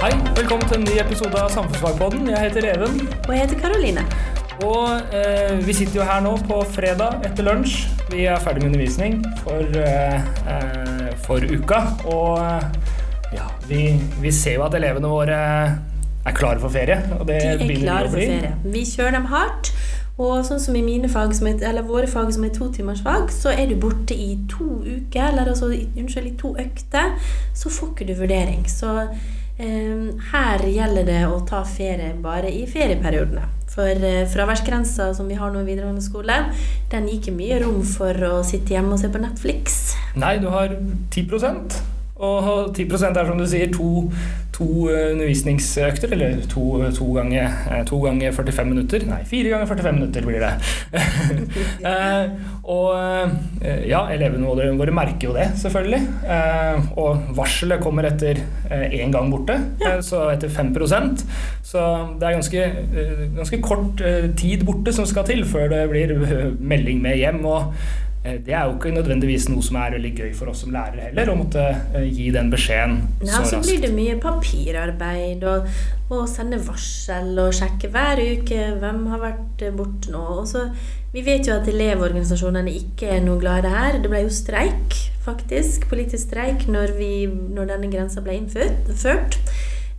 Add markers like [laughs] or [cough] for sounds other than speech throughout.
Hei, velkommen til en ny episode av Samfunnsfagpodden. Jeg heter Even. Og jeg heter Karoline. Og eh, vi sitter jo her nå på fredag etter lunsj. Vi er ferdig med undervisning for, eh, eh, for uka. Og eh, ja, vi, vi ser jo at elevene våre er klare for ferie. Og det De er klare for ferie. Vi kjører dem hardt. Og sånn som i mine fag, som er, eller våre fag som er totimersfag, så er du borte i to uker, eller altså, unnskyld, i to økter, så får ikke du vurdering. Så her gjelder det å ta ferie bare i ferieperiodene. For eh, fraværsgrensa som vi har nå i videregående skole, den gir ikke mye rom for å sitte hjemme og se på Netflix. Nei, du har 10% og 10% er som du sier to, to eh, undervisningsøkter, eller to, to, ganger, eh, to ganger 45 minutter. Nei, fire ganger 45 minutter blir det. [laughs] Eh, og eh, ja, elevene våre, merker jo det, selvfølgelig. Eh, Og varselet kommer etter én gang borte, eh, så etter 5% Så det er ganske, eh, ganske kort eh, tid borte som skal til før det blir eh, melding med hjem. og Eh, Det er jo ikke nødvendigvis noe som er veldig gøy for oss som lærere heller, å måtte eh, gi den beskjeden Ja, så så blir det mye papirarbeid og, og sende varsel og sjekke hver uke hvem har vært eh, borte nå. Og så, vi vet jo at elevorganisasjonene ikke er noe glad i det her. Det ble jo streik, faktisk, politisk streik, når, vi, når denne grensa ble innført.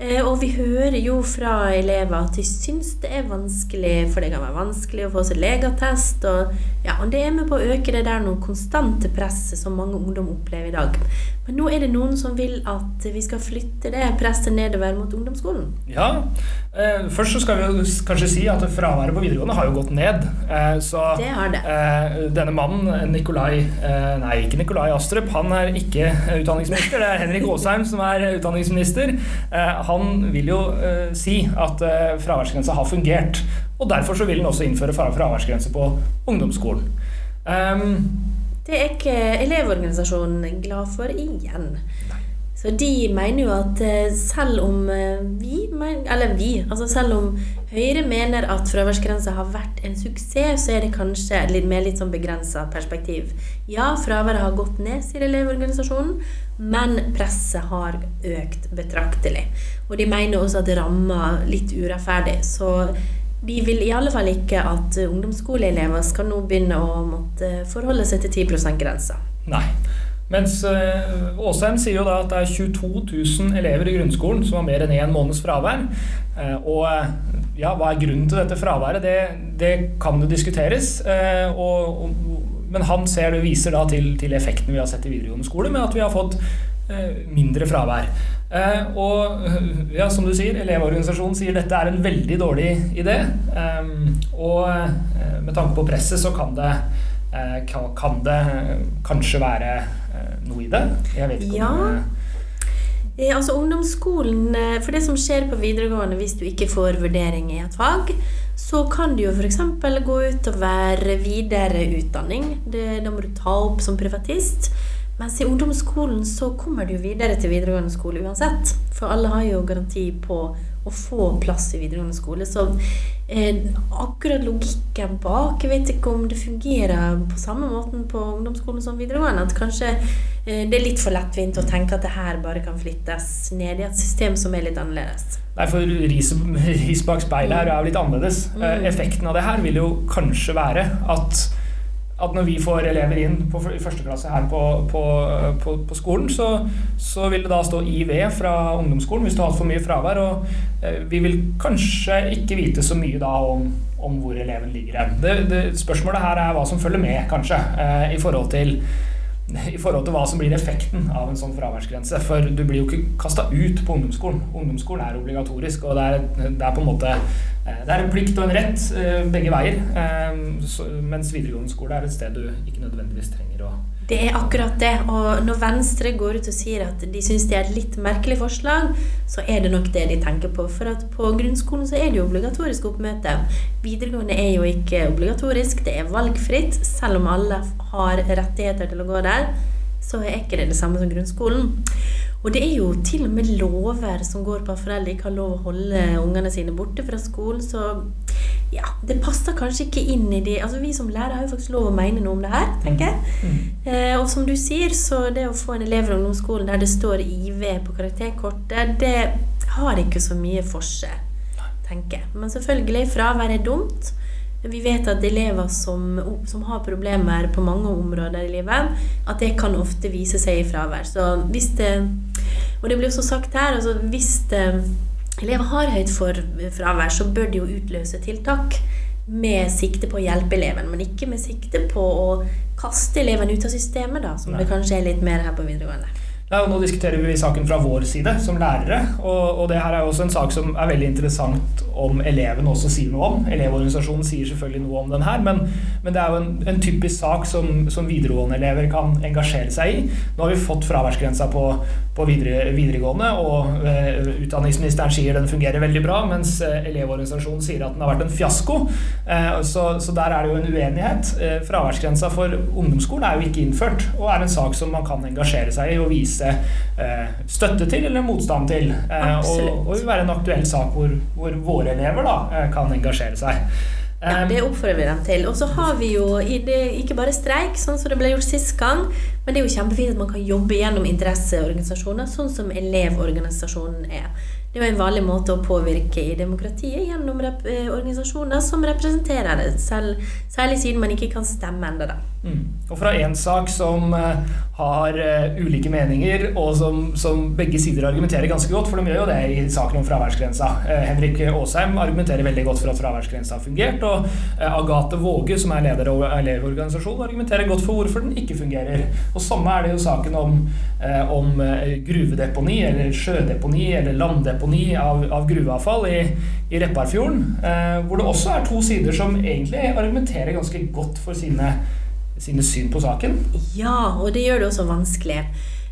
Eh, Og vi hører jo fra elever at de syns det er vanskelig, for det kan være vanskelig å få seg legeattest. Og, ja, og det er med på å øke det der noe konstante presset som mange ungdom opplever i dag. Men nå er det noen som vil at vi skal flytte det presset nedover mot ungdomsskolen. Ja, eh, Først så skal vi kanskje si at fraværet på videregående har jo gått ned. Eh, så Det har det. eh, denne mannen, Nikolai eh, Nei, ikke Nikolai Astrup. Han er ikke eh, utdanningsminister. Det er Henrik Asheim som er eh, utdanningsminister. Eh, han vil jo eh, si at eh, fraværsgrensa har fungert. Og derfor så vil han også innføre fra- fraværsgrense på ungdomsskolen. Um, Det er ikke Elevorganisasjonen glad for igjen. Så de mener jo at eh, selv om eh, vi, men- eller vi, altså selv om Høyre mener at fraværsgrensa har vært en suksess, så er det kanskje litt, med litt sånn begrensa perspektiv. Ja, fraværet har gått ned, sier Elevorganisasjonen, men presset har økt betraktelig. Og de mener også at det rammer litt urettferdig. Så de vil i alle fall ikke at ungdomsskoleelever skal nå begynne å måtte forholde seg til 10 %-grensa. Nei. Mens eh, Åsheim sier jo da at det er 22 000 elever i grunnskolen som har mer enn én måneds fravær. Eh, og eh, ja, hva er grunnen til dette fraværet? Det, det kan jo diskuteres. og, og, men han ser det viser da til, til effekten vi har sett i videregående skole, med at vi har fått mindre fravær. Og ja, som du sier, Elevorganisasjonen sier dette er en veldig dårlig idé. Og med tanke på presset så kan det, kan, det kanskje være noe i det. Jeg vet ikke Ja. om det... altså ungdomsskolen, eh, For det som skjer på videregående hvis du ikke får vurdering i et fag, så kan du jo f.eks. gå ut og være videre utdanning. Det, det må du ta opp som privatist. Mens i ungdomsskolen så kommer du jo videre til videregående skole uansett. For alle har jo garanti på å få plass i videregående skole. Så eh, akkurat logikken bak Jeg vet ikke om det fungerer på samme måten på ungdomsskolen som videregående. At kanskje eh, det er litt for lettvint å tenke at det her bare kan flyttes ned i et system som er litt annerledes. Nei, for ris, ris bak speilet her er jo litt annerledes. Mm. Effekten av det her vil jo kanskje være at, at når vi får elever inn på i første klasse her på, på, på, på skolen, så, så vil det da stå IV fra ungdomsskolen hvis du har hatt for mye fravær. Og eh, vi vil kanskje ikke vite så mye da om, om hvor eleven ligger hen. Spørsmålet her er hva som følger med, kanskje, eh, i forhold til i forhold til hva som blir effekten av en sånn fraværsgrense. For du blir jo ikke kasta ut på ungdomsskolen. Ungdomsskolen er obligatorisk, og det er, det er på en måte eh, Det er en plikt og en rett eh, begge veier. eh, Mens videregående skole er et sted du ikke nødvendigvis trenger å Det er akkurat det. Og når Venstre går ut og sier at de syns det er et litt merkelig forslag, så er det nok det de tenker på. For at på grunnskolen så er det jo obligatorisk oppmøte. Videregående er jo ikke obligatorisk, det er valgfritt. Selv om alle har rettigheter til å gå der, så er ikke det det samme som grunnskolen. Og det er jo til og med lover som går på at foreldre ikke har lov å holde ungene sine borte fra skolen, så ja, det passer kanskje ikke inn i de Altså Vi som lærere har jo faktisk lov å mene noe om det her, tenker jeg. Eh, og som du sier, så det å få en elev i ungdomsskolen der det står IV på karakterkortet, det har ikke så mye for seg, tenker jeg. Men selvfølgelig, fravær er dumt. Vi vet at elever som, som, har problemer på mange områder i livet, at det kan ofte vise seg i fravær. Så hvis det, og det blir også sagt her, altså hvis det, elever har høyt fravær, så bør de jo utløse tiltak med sikte på å hjelpe eleven, men ikke med sikte på å kaste eleven ut av systemet, da, som Nei. det kanskje er litt mer her på videregående. Ja, nå diskuterer vi saken fra vår side som lærere. Og, og, det her er også en sak som er veldig interessant om eleven også sier noe om. Elevorganisasjonen sier selvfølgelig noe om den her, men, men det er jo en, en typisk sak som, som videregående elever kan engasjere seg i. Nå har vi fått fraværsgrensa på, på videre, videregående, og eh, utdanningsministeren sier den fungerer veldig bra, mens eh, Elevorganisasjonen sier at den har vært en fiasko. Eh, så, så, der er det jo en uenighet. fraværsgrensa for ungdomsskolen er jo ikke innført, og er en sak som man kan engasjere seg i og vise vise eh, støtte til eller motstand til. Eh, og, og vil være en aktuell sak hvor, hvor våre elever da, eh, kan engasjere seg. Ja, Det oppfordrer vi dem til. Og så har vi jo ikke bare streik, sånn som det ble gjort sist gang, men det er jo kjempefint at man kan jobbe gjennom interesseorganisasjoner, sånn som Elevorganisasjonen er. Det er jo en vanlig måte å påvirke i demokratiet gjennom organisasjoner som representerer det, selv, særlig siden man ikke kan stemme ennå, da. Mm. Og fra én sak som uh, har uh, ulike meninger, og som, som, begge sider argumenterer ganske godt, for de gjør jo det i saken om fraværsgrensa. Uh, Henrik Aasheim argumenterer veldig godt for at fraværsgrensa har fungert, og Agathe Våge, som er leder av Elevorganisasjonen, argumenterer godt for hvorfor den ikke fungerer. Og samme er det jo saken om, om gruvedeponi, eller sjødeponi, eller landdeponi av, av gruveavfall i, i Repparfjorden. Eh, hvor det også er to sider som egentlig argumenterer ganske godt for sine, sine syn på saken. Ja, og det gjør det også vanskelig.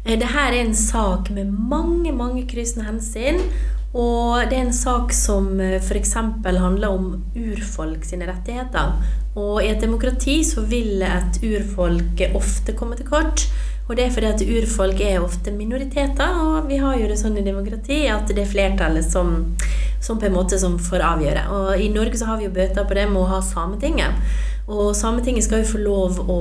Eh, Dette er en sak med mange mange kryssende hensyn. Og det er en sak som eh, f.eks. handler om urfolk sine rettigheter. Og i et demokrati så vil et urfolk ofte komme til kort. Og det er fordi at urfolk er ofte minoriteter, og vi har jo det sånn i demokrati at det er flertallet som, som på en måte som får avgjøre. Og i Norge så har vi jo bøter på det med å ha Sametinget. Og Sametinget skal jo få lov å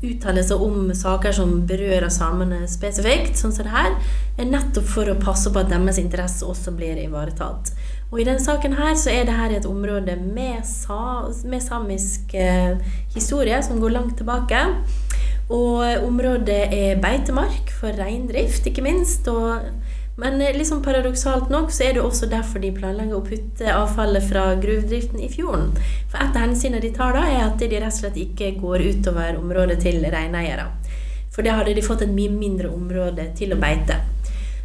uttale seg om saker som berører samene spesifikt, sånn som det her, er nettopp for å passe på at deres interesse også blir ivaretatt. Og i denne saken her så er det her et område med, sa, med samisk eh, historie som går langt tilbake. Og området er beitemark for reindrift, ikke minst. Og, men liksom paradoksalt nok så er det også derfor de planlegger å putte avfallet fra gruvedriften i fjorden. For et av hensynene de tar da, er at de rett og slett ikke går utover området til reineiere. For da hadde de fått et mye mindre område til å beite.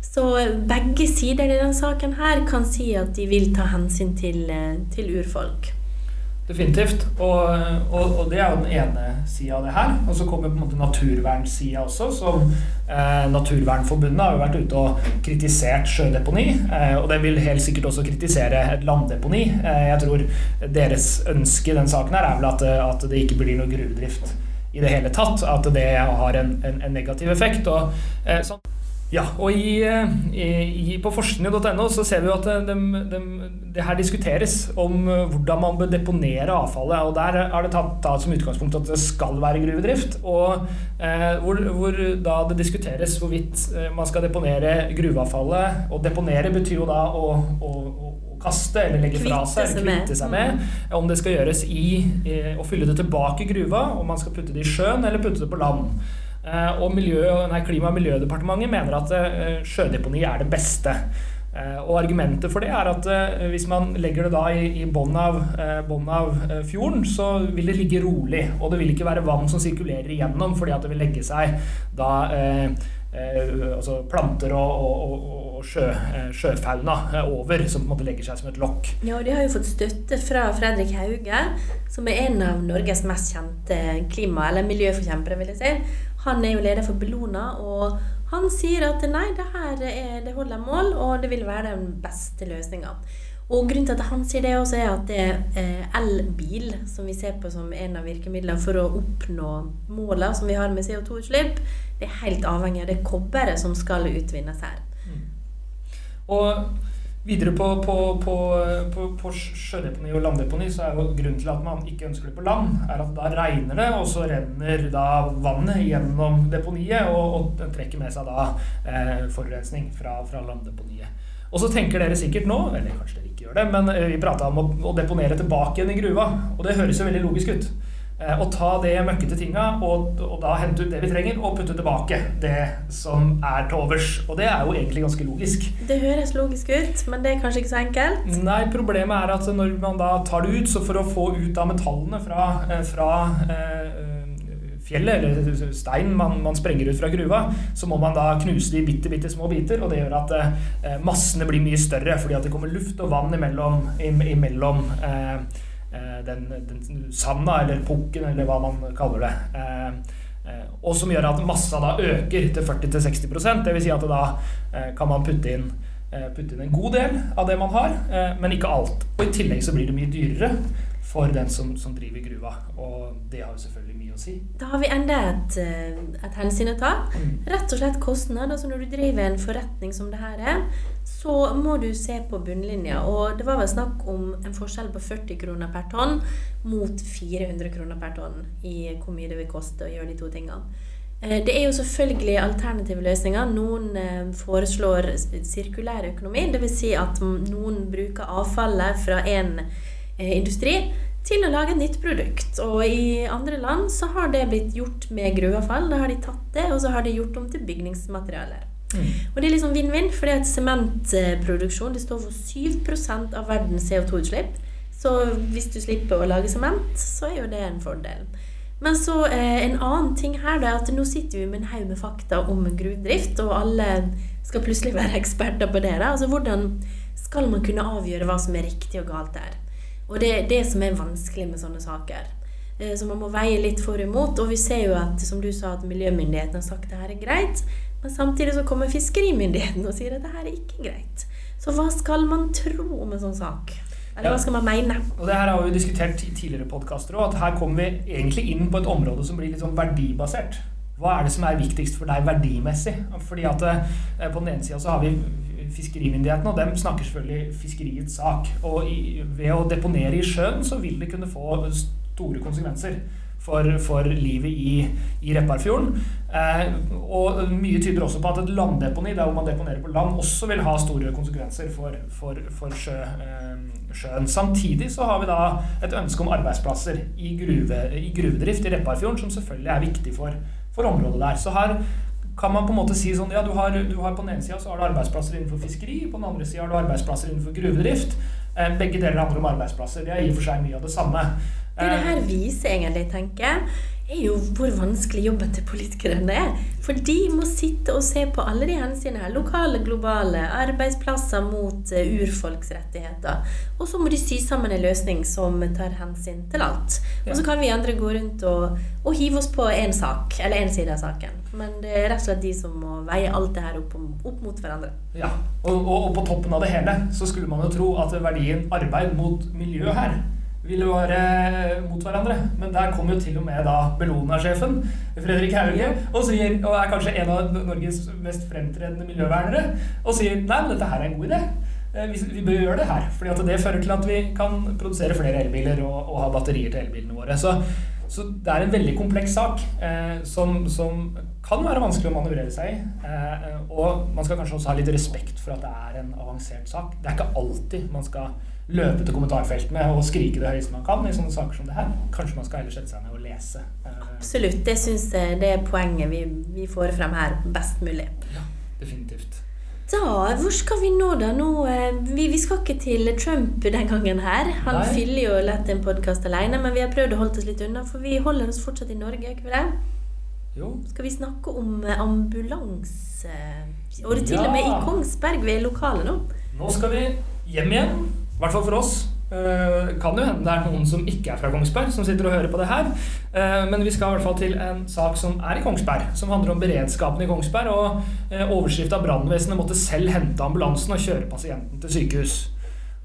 Så begge sider i denne saken her kan si at de vil ta hensyn til, til urfolk. Definitivt. Og, og, og, det er jo den ene sida av det her. Og så kommer på en måte naturvernsida også, som eh, Naturvernforbundet har jo vært ute og kritisert sjødeponi. Eh, og det vil helt sikkert også kritisere et landdeponi. Eh, jeg tror deres ønske i den saken her er vel at, at, det ikke blir noe gruvedrift i det hele tatt. At det har en, en, en negativ effekt. Og, eh, sånn ja, og i, eh, i, på forskning.no så ser vi jo at det, de, de, det her diskuteres om eh, hvordan man bør deponere avfallet. og Der er det tatt, tatt som utgangspunkt at det skal være gruvedrift. og eh, hvor, hvor, da det diskuteres hvorvidt eh, man skal deponere gruveavfallet. Og deponere betyr jo da å, å, å kaste eller legge fra seg eller kvitte seg med. Mm. Om det skal gjøres i, å fylle det tilbake i gruva, om man skal putte det i sjøen eller putte det på land. Eh, og miljø, nei, Klima- og miljødepartementet mener at eh, sjødeponi er det beste. Eh, og Argumentet for det er at hvis man legger det da i, i bånn av, av, fjorden, så vil det ligge rolig. Og det vil ikke være vann som sirkulerer igjennom, fordi at det vil legge seg da altså planter og, og, og sjø, sjøfauna over, som på en måte legger seg som et lokk. Ja, og De har jo fått støtte fra Fredrik Hauge, som er en av Norges mest kjente klima- eller miljøforkjempere. vil jeg si. Han er jo leder for Bellona, og han sier at nei, det her er, det holder mål, og det vil være den beste løsninga. Og grunnen til at han sier det også, er at det er eh, elbil som vi ser på som en av virkemidlene for å oppnå målene som vi har med CO2-utslipp, det er helt avhengig av det kobberet som skal utvinnes her. Mm. Og Videre på, på, på, på, på sjødeponi og landdeponi så er jo grunnen til at man ikke ønsker det på land, er at da regner det, og så renner da vannet gjennom deponiet og, og trekker med seg da eh, forurensning fra, fra landdeponiet. Og så tenker dere sikkert nå, eller kanskje dere ikke gjør det, men vi prata om å, å deponere tilbake igjen i gruva. Og det høres jo veldig logisk ut. Eh, og ta det møkkete tinga og, og, da hente ut det vi trenger, og putte tilbake det som er til overs. Og det er jo egentlig ganske logisk. Det høres logisk ut, men det er kanskje ikke så enkelt? Nei, problemet er at når man da tar det ut, så for å få ut av metallene fra, eh, fra eh, fjellet, eller stein man, man, sprenger ut fra gruva, så må man da knuse de i bitte, bitte små biter, og det gjør at eh, massene blir mye større, fordi at det kommer luft og vann imellom, imellom Eh, den, den sanda, eller pukken, eller hva man kaller det. Eh, eh, og som gjør at massa da øker til 40-60% Dvs. Si at da kan man putte inn, putte inn en god del av det man har, men ikke alt. Og i tillegg så blir det mye dyrere for den som, som driver gruva. Og det har jo selvfølgelig mye å si. Da har vi enda et, eh, et hensyn å ta. Mm. Rett og slett kostnad. Altså når du driver en forretning som det her er, så må du se på bunnlinja. Og det var vel snakk om en forskjell på 40 kroner per tonn mot 400 kroner per tonn i hvor mye det vil koste å gjøre de to tingene. Eh, det er jo selvfølgelig alternative løsninger. Noen eh, foreslår sirkulær økonomi. Dvs. Si at noen bruker avfallet fra en industri til å lage et nytt produkt. Og i andre land så har det blitt gjort med gruveavfall. Da har de tatt det, og så har de gjort om til bygningsmaterialer. Mm. Og det er liksom vinn-vinn, for det er et sementproduksjon det står for 7% av verdens CO2-utslipp. Så hvis du slipper å lage sement, så er jo det en fordel. Men så eh, en annen ting her er at nå sitter vi med en haug med fakta om gruvedrift, og alle skal plutselig være [laughs] eksperter på det. Da. Altså hvordan skal man kunne avgjøre hva som er riktig og galt der? Og det er det som er vanskelig med sånne saker. Eh, så man må veie litt for og imot. Og vi ser jo at som du sa, at miljømyndighetene har sagt at det her er greit. Men samtidig så kommer fiskerimyndighetene og sier at det her er ikke greit. Så hva skal man tro om en sånn sak? Eller hva skal man mene? Og det her har vi diskutert i tidligere podkaster òg, at her kommer vi egentlig inn på et område som blir litt sånn verdibasert. Hva er det som er viktigst for deg verdimessig? Fordi at eh, På den ene sida så har vi fiskerimyndighetene, og dem snakker selvfølgelig fiskeriets sak. Og i, ved å deponere i sjøen så vil det kunne få store konsekvenser for, for livet i, i Repparfjorden. Eh, og mye tyder også på at et landdeponi, der hvor man deponerer på land, også vil ha store konsekvenser for, for, for sjø, eh, sjøen. Samtidig så har vi da et ønske om arbeidsplasser i, gruve, i gruvedrift i Repparfjorden, som selvfølgelig er viktig for, for området der. Så her kan man på en måte si sånn Ja, du har, du har på den ene sida så har du arbeidsplasser innenfor fiskeri, på den andre sida har du arbeidsplasser innenfor gruvedrift. Eh, begge deler handler om arbeidsplasser. Det er i og for seg mye av det samme. Det det her viser egentlig, tenker jeg, er jo hvor vanskelig jobben til politikerne er. For de må sitte og se på alle de hensynene her. Lokale, globale, arbeidsplasser mot urfolksrettigheter, urfolks rettigheter. Og så må de sy sammen en løsning som tar hensyn til alt. Og så kan vi andre gå rundt og, og hive oss på én sak, eller én side av saken. Men det er rett og slett de som må veie alt det her opp, opp mot hverandre. Ja, og, og, og på toppen av det hele så skulle man jo tro at verdien arbeid mot miljø her ville være mot hverandre. Men der kom jo til og med da Bellona-sjefen, Fredrik Hauge, og, sier, og er kanskje en av Norges mest fremtredende miljøvernere, og sier nei, men dette her er en god idé. Eh, vi, bør gjøre det her. fordi det fører til at vi kan produsere flere elbiler og, og ha batterier til elbilene våre. Så, så, det er en veldig kompleks sak eh, som, som, kan være vanskelig å manøvrere seg i. Eh, og man skal kanskje også ha litt respekt for at det er en avansert sak. Det er ikke alltid man skal løpe til kommentarfeltene og skrike det høyeste man kan i sånne saker som det her. Kanskje man skal heller sette seg ned og lese. Absolutt. Det syns jeg det er poenget vi, vi, får frem her best mulig. Ja, definitivt. Da, hvor skal vi nå, da? Nå, eh, vi, vi, skal ikke til Trump den gangen her. Han Nei. fyller jo lett en podkast alene, men vi har prøvd å holde oss litt unna, for vi holder oss fortsatt i Norge, ikke det? Jo. Skal vi snakke om eh, ambulanse? Og det til ja. og med i Kongsberg, ved lokalet nå. Nå skal vi hjem igjen. I hvert fall for oss. Uh, kan jo hende det er noen som ikke er fra Kongsberg, som sitter og hører på det her. Uh, men vi skal i hvert fall til en sak som er i Kongsberg, som handler om beredskapen i Kongsberg. Og uh, overskrifta 'Brannvesenet måtte selv hente ambulansen og kjøre pasienten til sykehus'.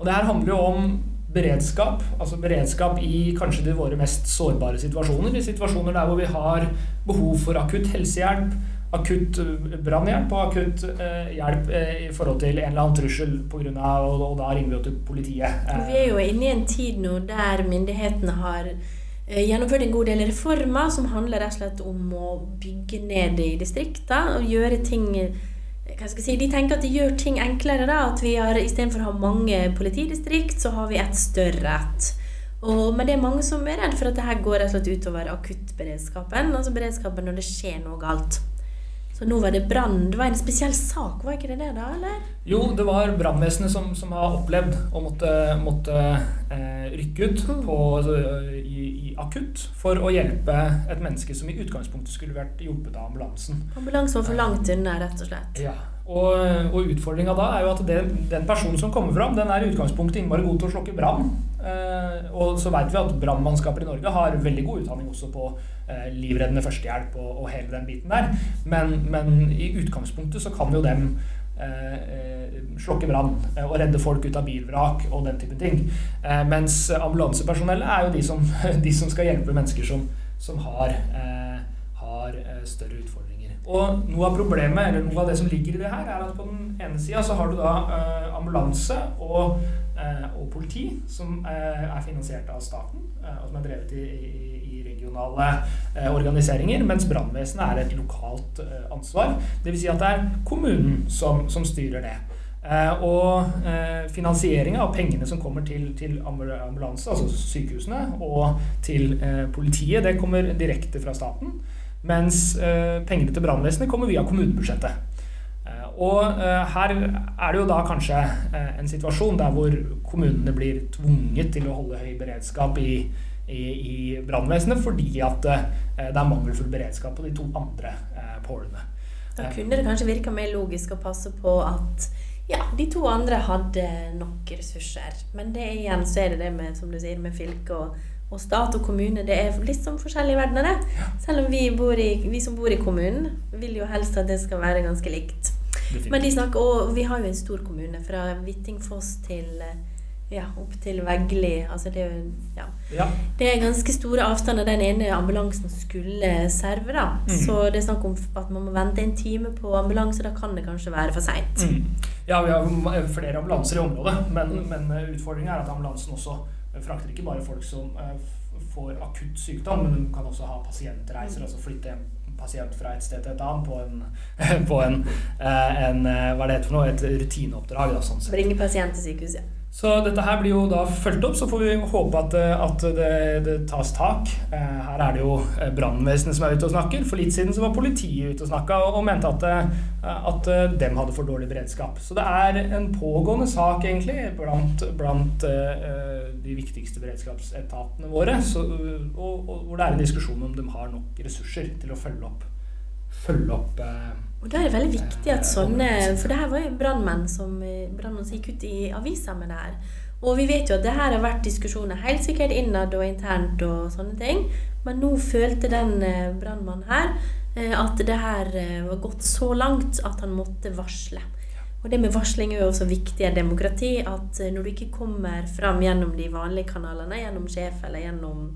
Og det her handler jo om beredskap, altså beredskap i kanskje de våre mest sårbare situasjoner. I situasjoner der hvor vi har behov for akutt helsehjelp, akutt eh, brannhjelp og akutt eh, hjelp eh, i forhold til en eller annen trussel på av, og, og da ringer vi jo til politiet. Vi er jo inne i en tid nå der myndighetene har eh, gjennomført en god del reformer som handler rett og slett om å bygge ned i distriktene og gjøre ting hva skal jeg si, De tenker at de gjør ting enklere. da, at vi har Istedenfor å ha mange politidistrikt, så har vi et større et. Og, men det er mange som er redd for at det her går rett og slett utover akuttberedskapen. Altså beredskapen når det skjer noe galt. Så nå var det brann. Det var en spesiell sak, var ikke det det, da? eller? Jo, det var brannvesenet som, som, har opplevd å måtte, måtte eh, rykke ut mm. på, altså, i, i, akutt for å hjelpe et menneske som i utgangspunktet skulle vært hjulpet av ambulansen. Ambulansen var for langt unna, rett og slett? Ja. Og, og utfordringa da er jo at det, den personen som kommer fram, den er i utgangspunktet innmari god til å slokke brann. Eh, og så vet vi at brannmannskaper i Norge har veldig god utdanning også på eh, livreddende førstehjelp og, og, hele den biten der. Men, men, i utgangspunktet så kan jo dem eh, slokke brann og redde folk ut av bilvrak og den type ting. mens ambulansepersonellet er jo de som, [laughs] de som skal hjelpe mennesker som, som har, har større utfordringer. Og noe av problemet, eller noe av det som ligger i det her, er at på den ene sida så har du da ambulanse og og politi, som eh, er finansiert av staten, eh, og som er drevet i, i, i regionale organiseringer, mens brannvesenet er et lokalt ansvar. Dvs. Si at det er kommunen som, som styrer det. Eh, og eh, finansieringa av pengene som kommer til, til, ambulanse, altså sykehusene, og til eh, politiet, det kommer direkte fra staten. Mens pengene til brannvesenet kommer via kommunebudsjettet. Og uh, her er det jo da kanskje uh, en situasjon der hvor kommunene blir tvunget til å holde høy beredskap i, i, i brannvesenet fordi at uh, det er mangelfull beredskap på de to andre pålene. Da kunne det kanskje virka mer logisk å passe på at ja, de to andre hadde nok ressurser. Men det igjen så er det det med, som du sier, med fylke og, og stat og kommune. Det er litt sånn forskjellige verdener, det. Selv om vi, i, vi som bor i kommunen, vil jo helst at det skal være ganske likt. Men de snakker, og vi har jo en stor kommune, fra Hvittingfoss til eh, ja, opp til Veggli. Altså det, ja. ja. det er ganske store avstander den ene ambulansen skulle serve. da. Mm. Så det er snakk om at man må vente en time på ambulanse. Da kan det kanskje være for seint. Mm. Ja, vi har flere ambulanser i området, men, mm. men eh, utfordringa er at ambulansen også frakter ikke bare folk som får akutt sykdom, men de kan også ha pasientreiser, altså flytte hjem pasient fra et sted til et annet på en, [laughs] på en, eh, en Hva er det for noe, et rutineoppdrag. Sånn Bringe pasient til sykehuset. Så dette her blir jo da fulgt opp, så får vi håpe at, eh, at det, det, tas tak. Her er det jo brannvesenet som er ute og snakker. For litt siden så var politiet ute og snakka og, og, mente at, at dem hadde for dårlig beredskap. Så det er en pågående sak egentlig blant, blant de viktigste beredskapsetatene våre. Så, og, og, hvor det er en diskusjon om de har nok ressurser til å følge opp, følge opp uh, og da er det veldig viktig at sånne For det her var jo brannmenn som, brandmenn som gikk ut i avisa med det her. Og vi vet jo at det her har vært diskusjoner helt sikkert innad og internt og sånne ting. Men nå følte den eh, brannmannen her eh, at det her eh, var gått så langt at han måtte varsle. Og det med varsling er jo også viktig i demokrati. At når du ikke kommer fram gjennom de vanlige kanalene, gjennom sjef eller gjennom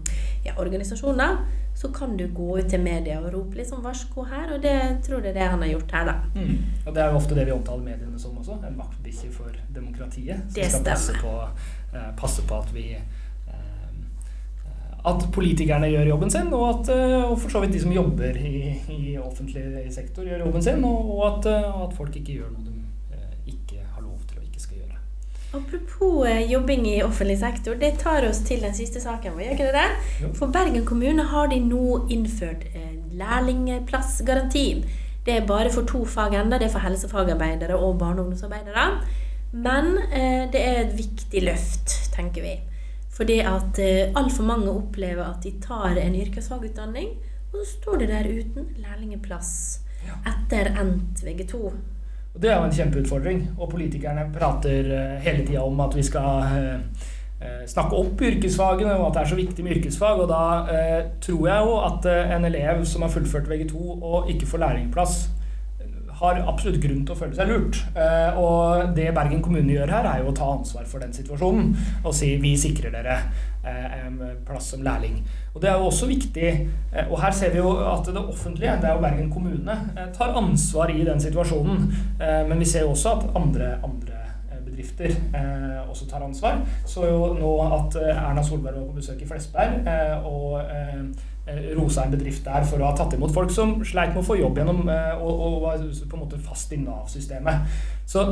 ja, organisasjoner, så kan du gå ut til media og rope liksom 'varsko her', og det tror jeg det er det han har gjort her, da. Mm. Og det er jo ofte det vi omtaler mediene som også. En vaktbikkje for demokratiet. Som det skal passe på, uh, passe på, at vi uh, at politikerne gjør jobben sin, og, at, og for så vidt de som jobber i, i offentlig sektor, gjør jobben sin, og, og at, at folk ikke gjør noe de Apropos eh, jobbing i offentlig sektor, det tar oss til den siste saken vår. gjør ikke det det? For Bergen kommune har de nå innført lærlingplassgaranti. Det er bare for to fag ennå. Det er for helsefagarbeidere og barne- og ungdomsarbeidere. Men eh, det er et viktig løft, tenker vi. Fordi at eh, altfor mange opplever at de tar en yrkesfagutdanning, og så står de der uten lærlingeplass etter endt VG2. Og Det er jo en kjempeutfordring. Og politikerne prater eh, hele tida om at vi skal eh, eh, snakke opp yrkesfagene, og at det er så viktig med yrkesfag. Og da tror jeg jo at en elev som har fullført VG2 og ikke får lærlingplass, har absolutt grunn til å føle seg lurt. Og det Bergen kommune gjør her, er jo å ta ansvar for den situasjonen og si vi sikrer dere plass som lærling. Og det er jo også viktig, eh, og her ser vi jo at det offentlige, det er jo Bergen kommune, tar ansvar i den situasjonen. Men vi ser jo også at andre, andre bedrifter eh, også tar ansvar. Så jo nå at Erna Solberg var på besøk i Flesberg, eh, og eh, eh, rosa en bedrift der for å ha tatt imot folk som sleit med å få jobb gjennom eh, og, og var på en måte fast i Nav-systemet. Så,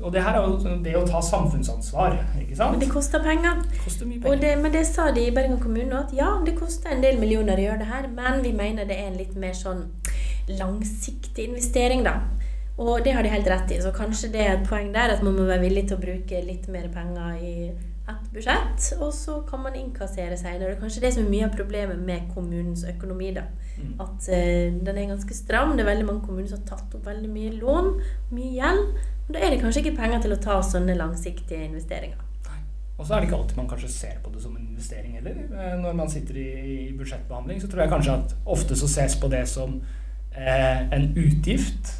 og det her er jo det å ta samfunnsansvar, ikke sant? Men det koster penger. Det koster mye penger. det, men det sa de i Bergen kommune at ja, det koster en del millioner å gjøre det her, men vi mener det er en litt mer sånn langsiktig investering, da. Og det har de helt rett i, så kanskje det er et poeng der at man må være villig til å bruke litt mer penger i ett budsjett, og så kan man innkassere senere. Kanskje det som er mye av problemet med kommunens økonomi, da. Mm. At eh, den er ganske stram. Det er veldig mange kommuner som har tatt opp veldig mye lån, mye gjeld. Og da er det kanskje ikke penger til å ta sånne langsiktige investeringer. Og så er det ikke alltid man kanskje ser på det som en investering heller. Eh, Når man sitter i, i budsjettbehandling, så tror jeg kanskje at ofte så ses på det som eh, en utgift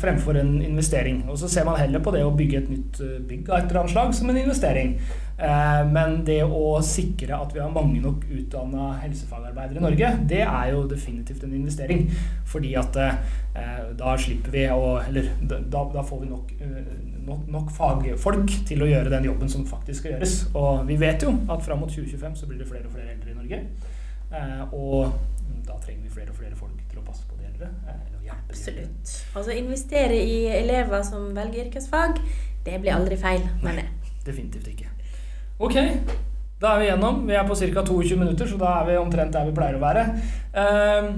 fremfor en investering. Og så ser man heller på det å bygge et nytt eh, bygg av et eller annet slag som en investering. Eh, men det å sikre at vi har mange nok utdanna helsefagarbeidere i Norge, det er jo definitivt en investering. Fordi at eh, da slipper vi å Eller da, da får vi nok, eh, nok, nok fagfolk til å gjøre den jobben som faktisk skal gjøres. Og vi vet jo at fram mot 2025 så blir det flere og flere eldre i Norge. Eh, og da trenger vi flere og flere folk til å passe på de eldre. eh, de eldre. Absolutt. Altså investere i elever som velger yrkesfag, det blir aldri feil, mener jeg. Definitivt ikke. Ok, da er vi gjennom. Vi er på ca. 22 minutter, så da er vi omtrent der vi pleier å være. Eh,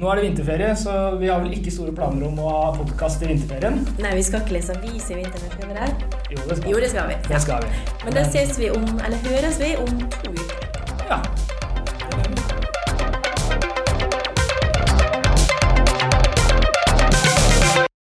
nå er det vinterferie, så vi har vel ikke store planer om å ha podkast i vinterferien. Nei, vi skal ikke lese avis i vinterferien? Jo, det skal, Jo, det skal vi. det skal vi. Men da ses vi om, eller høres vi om to uker. Ja,